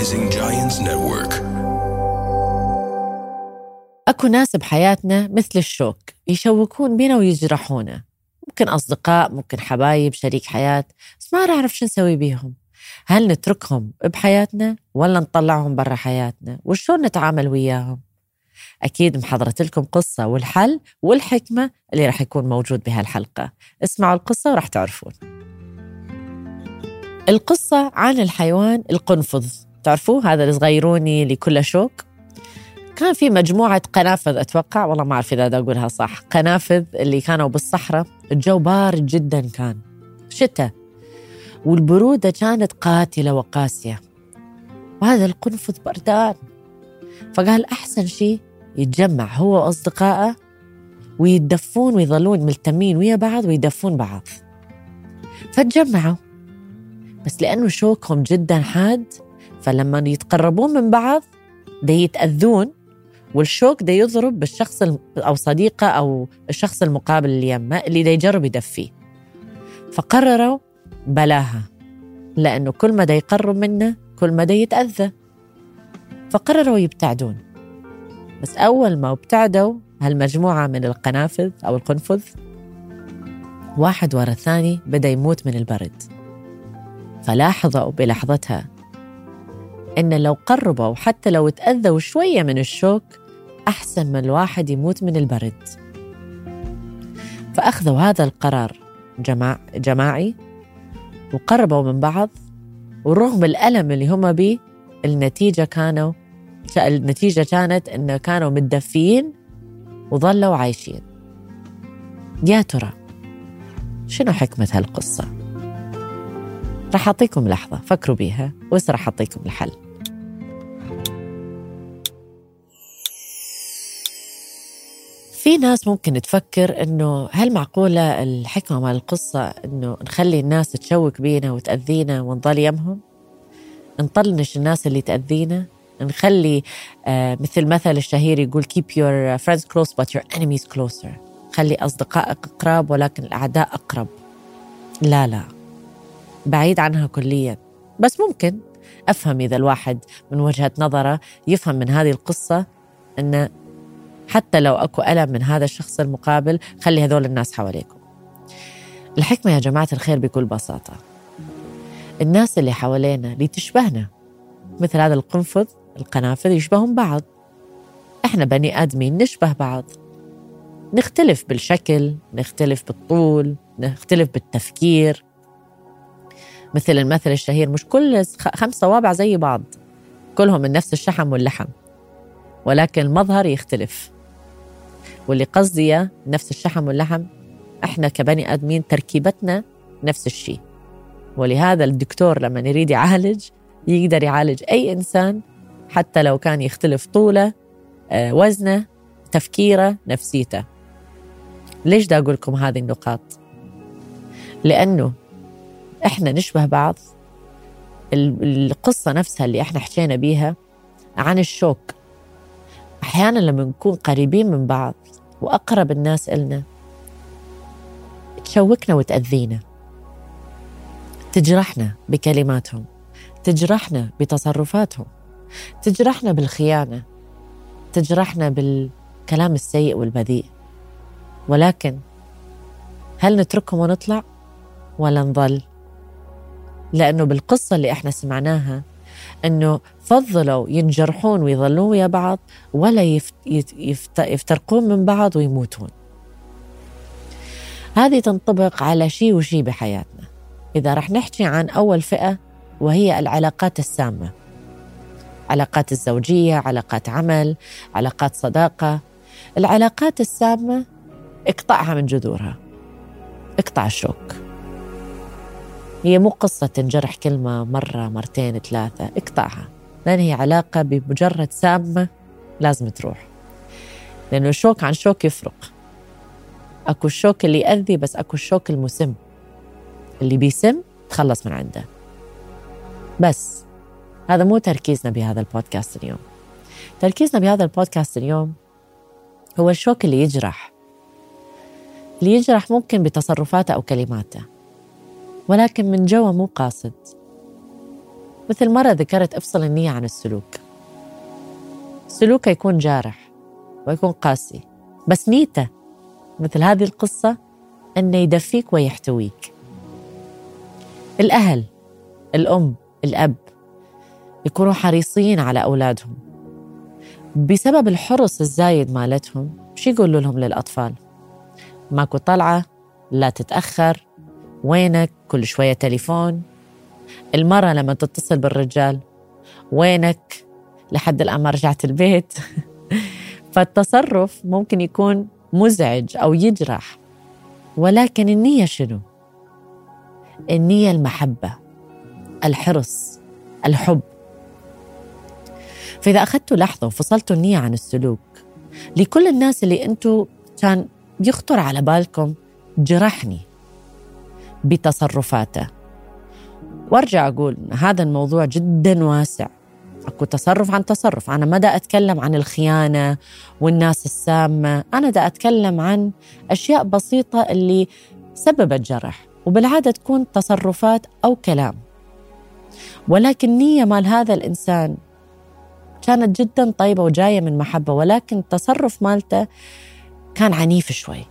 Rising Giants Network. أكو ناس بحياتنا مثل الشوك يشوكون بينا ويجرحونا. ممكن أصدقاء ممكن حبايب شريك حياة بس ما نعرف شو نسوي بيهم. هل نتركهم بحياتنا ولا نطلعهم برا حياتنا؟ وشلون نتعامل وياهم؟ أكيد محضرت لكم قصة والحل والحكمة اللي راح يكون موجود بهالحلقة. اسمعوا القصة وراح تعرفون. القصة عن الحيوان القنفذ. تعرفوه هذا الصغيروني اللي كله شوك كان في مجموعة قنافذ أتوقع والله ما أعرف إذا أقولها صح. قنافذ اللي كانوا بالصحراء الجو بارد جدا كان شتاء. والبرودة كانت قاتلة وقاسية. وهذا القنفذ بردان. فقال أحسن شيء يتجمع هو وأصدقائه ويتدفون ويظلون ملتمين ويا بعض ويدفون بعض. فتجمعوا بس لأنه شوكهم جدا حاد فلما يتقربون من بعض دا يتأذون والشوك دا يضرب بالشخص أو صديقة أو الشخص المقابل اللي يمه اللي دا يجرب يدفيه. فقرروا بلاها لأنه كل ما دا يقرب منه كل ما دا يتأذى. فقرروا يبتعدون. بس أول ما ابتعدوا هالمجموعة من القنافذ أو القنفذ واحد ورا الثاني بدأ يموت من البرد. فلاحظوا بلحظتها. إن لو قربوا حتى لو تأذوا شوية من الشوك أحسن من الواحد يموت من البرد فأخذوا هذا القرار جماع جماعي وقربوا من بعض ورغم الألم اللي هم بيه النتيجة كانوا النتيجة كانت إنه كانوا متدفيين وظلوا عايشين يا ترى شنو حكمة هالقصة؟ رح أعطيكم لحظة فكروا بيها وس رح أعطيكم الحل في ناس ممكن تفكر إنه هل معقولة الحكمة مال القصة إنه نخلي الناس تشوك بينا وتأذينا ونضل يمهم؟ نطنش الناس اللي تأذينا؟ نخلي آه مثل مثل الشهير يقول keep your friends close but your enemies closer خلي أصدقائك أقرب ولكن الأعداء أقرب لا لا بعيد عنها كليا. بس ممكن أفهم إذا الواحد من وجهة نظره يفهم من هذه القصة أن حتى لو أكو ألم من هذا الشخص المقابل خلي هذول الناس حواليكم. الحكمة يا جماعة الخير بكل بساطة. الناس اللي حوالينا اللي تشبهنا مثل هذا القنفذ القنافذ يشبهون بعض. إحنا بني آدمين نشبه بعض. نختلف بالشكل نختلف بالطول نختلف بالتفكير. مثل المثل الشهير. مش كل خمس صوابع زي بعض كلهم من نفس الشحم واللحم ولكن المظهر يختلف. واللي قصدي نفس الشحم واللحم إحنا كبني آدمين تركيبتنا نفس الشيء. ولهذا الدكتور لما يريد يعالج يقدر يعالج أي إنسان حتى لو كان يختلف طوله آه، وزنه تفكيره نفسيته. ليش دا أقول لكم هذه النقاط؟ لأنه إحنا نشبه بعض. القصة نفسها اللي إحنا حكينا بيها عن الشوك. أحيانا لما نكون قريبين من بعض وأقرب الناس إلنا تشوكنا وتأذينا. تجرحنا بكلماتهم. تجرحنا بتصرفاتهم. تجرحنا بالخيانة. تجرحنا بالكلام السيء والبذيء. ولكن هل نتركهم ونطلع ولا نظل؟ لأنه بالقصة اللي إحنا سمعناها أنه فضلوا ينجرحون ويظلون ويا بعض ولا يفت يفترقون من بعض ويموتون. هذه تنطبق على شيء وشيء بحياتنا. إذا رح نحكي عن أول فئة وهي العلاقات السامة. علاقات الزوجية علاقات عمل علاقات صداقة. العلاقات السامة اقطعها من جذورها. اقطع الشوك. هي مو قصة تنجرح كلمة مرة مرتين ثلاثة اقطعها. لأن هي علاقة بمجرد سامة لازم تروح. لأنه الشوك عن شوك يفرق. أكو الشوك اللي يأذي بس أكو الشوك المسم. اللي بيسم تخلص من عنده. بس هذا مو تركيزنا بهذا البودكاست اليوم. تركيزنا بهذا البودكاست اليوم هو الشوك اللي يجرح. اللي يجرح ممكن بتصرفاته أو كلماته. ولكن من جوا مو قاصد. مثل مرة ذكرت أفصل النية عن السلوك. سلوكه يكون جارح ويكون قاسي بس نيته مثل هذه القصة أنه يدفيك ويحتويك. الأهل الأم الأب يكونوا حريصين على أولادهم. بسبب الحرص الزايد مالتهم شو يقولوا لهم للأطفال؟ ماكو طلعة لا تتأخر وينك؟ كل شوية تليفون. المرأة لما تتصل بالرجال وينك؟ لحد الآن ما رجعت البيت. فالتصرف ممكن يكون مزعج أو يجرح. ولكن النية شنو؟ النية المحبة الحرص الحب. فإذا أخذتوا لحظة وفصلتوا النية عن السلوك لكل الناس اللي أنتوا كان يخطر على بالكم جرحني. بتصرفاته. وارجع أقول هذا الموضوع جدا واسع. أكو تصرف عن تصرف. أنا ما دا أتكلم عن الخيانة والناس السامة. أنا دا أتكلم عن أشياء بسيطة اللي سببت جرح. وبالعادة تكون تصرفات أو كلام. ولكن نية مال هذا الإنسان كانت جدا طيبة وجاية من محبة. ولكن التصرف مالته كان عنيف شوي.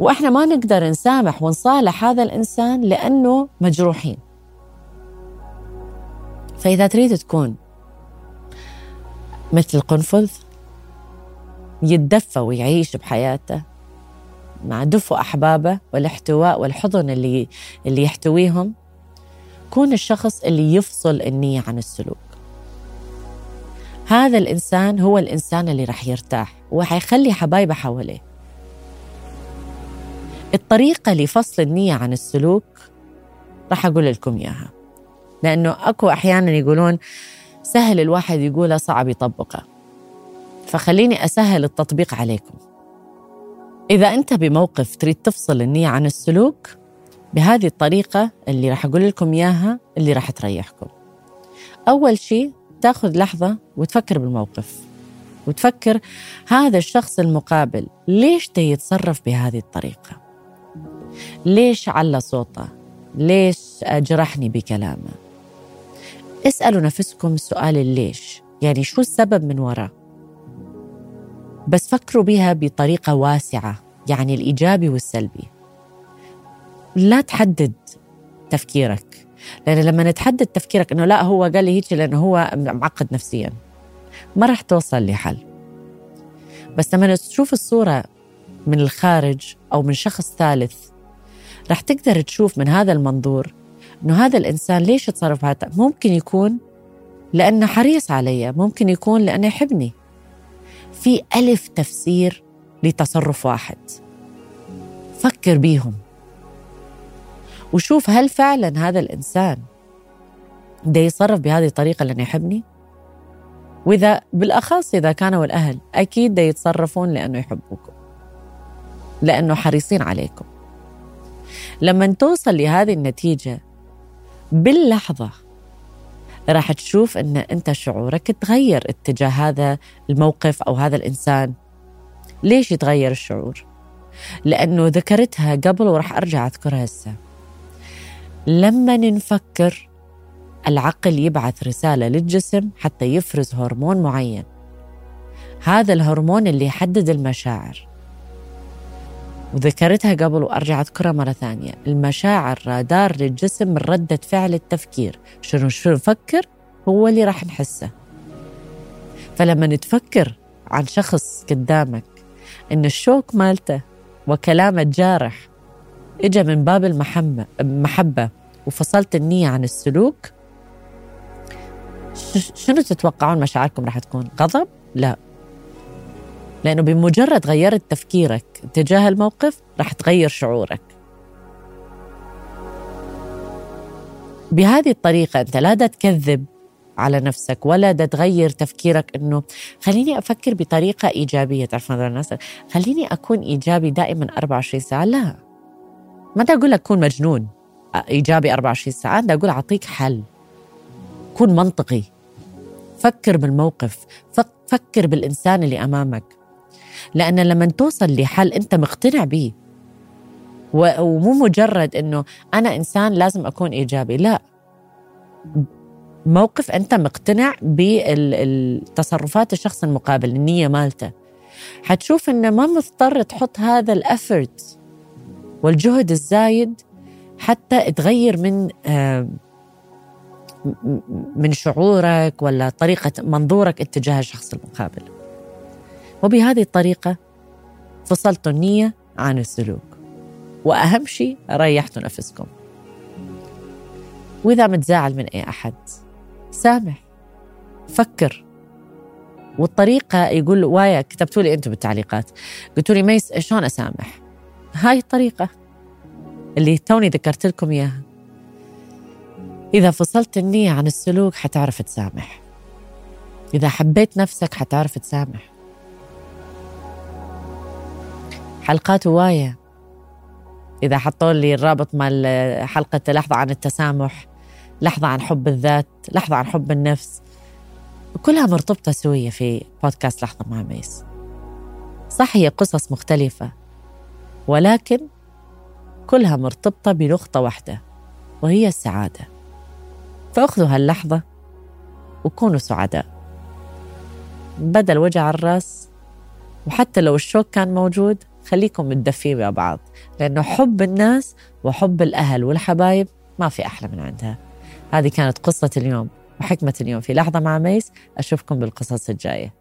وإحنا ما نقدر نسامح ونصالح هذا الإنسان لأنه مجروحين. فإذا تريد تكون مثل قنفذ يتدفى ويعيش بحياته مع دفء أحبابه والاحتواء والحضن اللي اللي يحتويهم كون الشخص اللي يفصل النية عن السلوك. هذا الإنسان هو الإنسان اللي راح يرتاح وحيخلي حبايبه حواليه. الطريقة لفصل النية عن السلوك راح أقول لكم إياها. لأنه أكو أحيانا يقولون سهل الواحد يقولها صعب يطبقها فخليني أسهل التطبيق عليكم. إذا أنت بموقف تريد تفصل النية عن السلوك بهذه الطريقة اللي راح أقول لكم إياها اللي راح تريحكم. أول شيء تأخذ لحظة وتفكر بالموقف. وتفكر هذا الشخص المقابل ليش يتصرف بهذه الطريقة؟ ليش على صوته؟ ليش جرحني بكلامه؟ اسألوا نفسكم سؤال الليش يعني شو السبب من وراء بس فكروا بها بطريقة واسعة يعني الإيجابي والسلبي. لا تحدد تفكيرك لأن لما نتحدد تفكيرك إنه لا هو قال لي هيك لأنه هو معقد نفسيا ما راح توصل لحل. بس لما تشوف الصورة من الخارج أو من شخص ثالث رح تقدر تشوف من هذا المنظور إنه هذا الإنسان ليش يتصرف هذا ممكن يكون لأنه حريص علي ممكن يكون لأنه يحبني. في ألف تفسير لتصرف واحد. فكر بيهم. وشوف هل فعلا هذا الإنسان ده يتصرف بهذه الطريقة لأنه يحبني؟ وإذا بالأخص إذا كانوا الأهل أكيد ده يتصرفون لأنه يحبوكم. لأنه حريصين عليكم. لما توصل لهذه النتيجة باللحظة راح تشوف أن أنت شعورك تغير اتجاه هذا الموقف أو هذا الإنسان. ليش يتغير الشعور؟ لأنه ذكرتها قبل وراح أرجع أذكرها هسه. لما نفكر العقل يبعث رسالة للجسم حتى يفرز هرمون معين. هذا الهرمون اللي يحدد المشاعر. وذكرتها قبل وأرجع أذكرها مرة ثانية. المشاعر رادار للجسم من ردة فعل التفكير. شنو شنو نفكر؟ هو اللي راح نحسه. فلما نتفكر عن شخص قدامك إن الشوك مالته وكلامه الجارح اجى من باب المحبة محبه وفصلت النية عن السلوك شنو تتوقعون مشاعركم راح تكون؟ غضب؟ لا. لأنه بمجرد غيرت تفكيرك تجاه الموقف رح تغير شعورك. بهذه الطريقة أنت لا تكذب على نفسك ولا تغير تفكيرك إنه خليني أفكر بطريقة إيجابية. تعرف هذا الناس خليني أكون إيجابي دائما 24 ساعة. لا. ما دا أقول لك كون مجنون إيجابي 24 ساعة. دا أقول أعطيك حل. كون منطقي. فكر بالموقف. فكر بالإنسان اللي أمامك. لأن لما توصل لحل أنت مقتنع به. ومو مجرد أنه أنا إنسان لازم أكون إيجابي لا. موقف أنت مقتنع بالتصرفات الشخص المقابل النية مالته. حتشوف إنه ما مضطر تحط هذا الافورت والجهد الزايد حتى تغير من من شعورك ولا طريقة منظورك اتجاه الشخص المقابل. وبهذه الطريقة فصلتوا النية عن السلوك. وأهم شيء ريحتوا نفسكم. وإذا متزاعل من أي أحد سامح فكر. والطريقة يقول وايا كتبتوا لي أنتم بالتعليقات قلتوا لي ميس شلون أسامح؟ هاي الطريقة اللي توني ذكرت لكم إياها. إذا فصلت النية عن السلوك حتعرف تسامح. إذا حبيت نفسك حتعرف تسامح. حلقات هواية إذا حطوا لي الرابط مال حلقة لحظة عن التسامح لحظة عن حب الذات لحظة عن حب النفس كلها مرتبطة سوية في بودكاست لحظة مع ميس. صح هي قصص مختلفة ولكن كلها مرتبطة بنقطة واحدة وهي السعادة. فأخذوا هاللحظة وكونوا سعداء. بدل وجع الرأس وحتى لو الشوك كان موجود خليكم متدفين مع بعض لأنه حب الناس وحب الأهل والحبايب ما في أحلى من عندها. هذه كانت قصة اليوم وحكمة اليوم. في لحظة مع ميس أشوفكم بالقصص الجاية.